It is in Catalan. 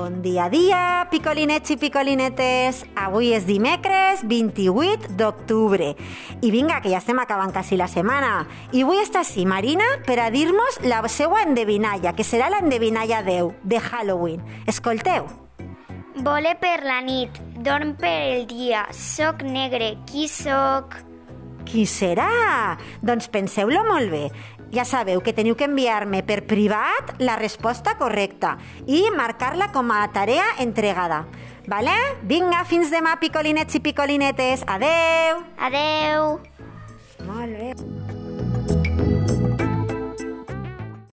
Bon dia dia, picolinets i picolinetes. Avui és dimecres 28 d'octubre. I vinga, que ja estem acabant quasi la setmana. I vull estar així, Marina, per a dir-nos la seva endevinalla, que serà l'endevinalla 10 de Halloween. Escolteu. Vole per la nit, dorm per el dia, soc negre, qui soc? Qui serà? Doncs penseu-lo molt bé. Ja sabeu que teniu que enviar-me per privat la resposta correcta i marcar-la com a tarea entregada. Vale? Vinga, fins demà, picolinets i picolinetes. Adeu! Adeu! Molt bé.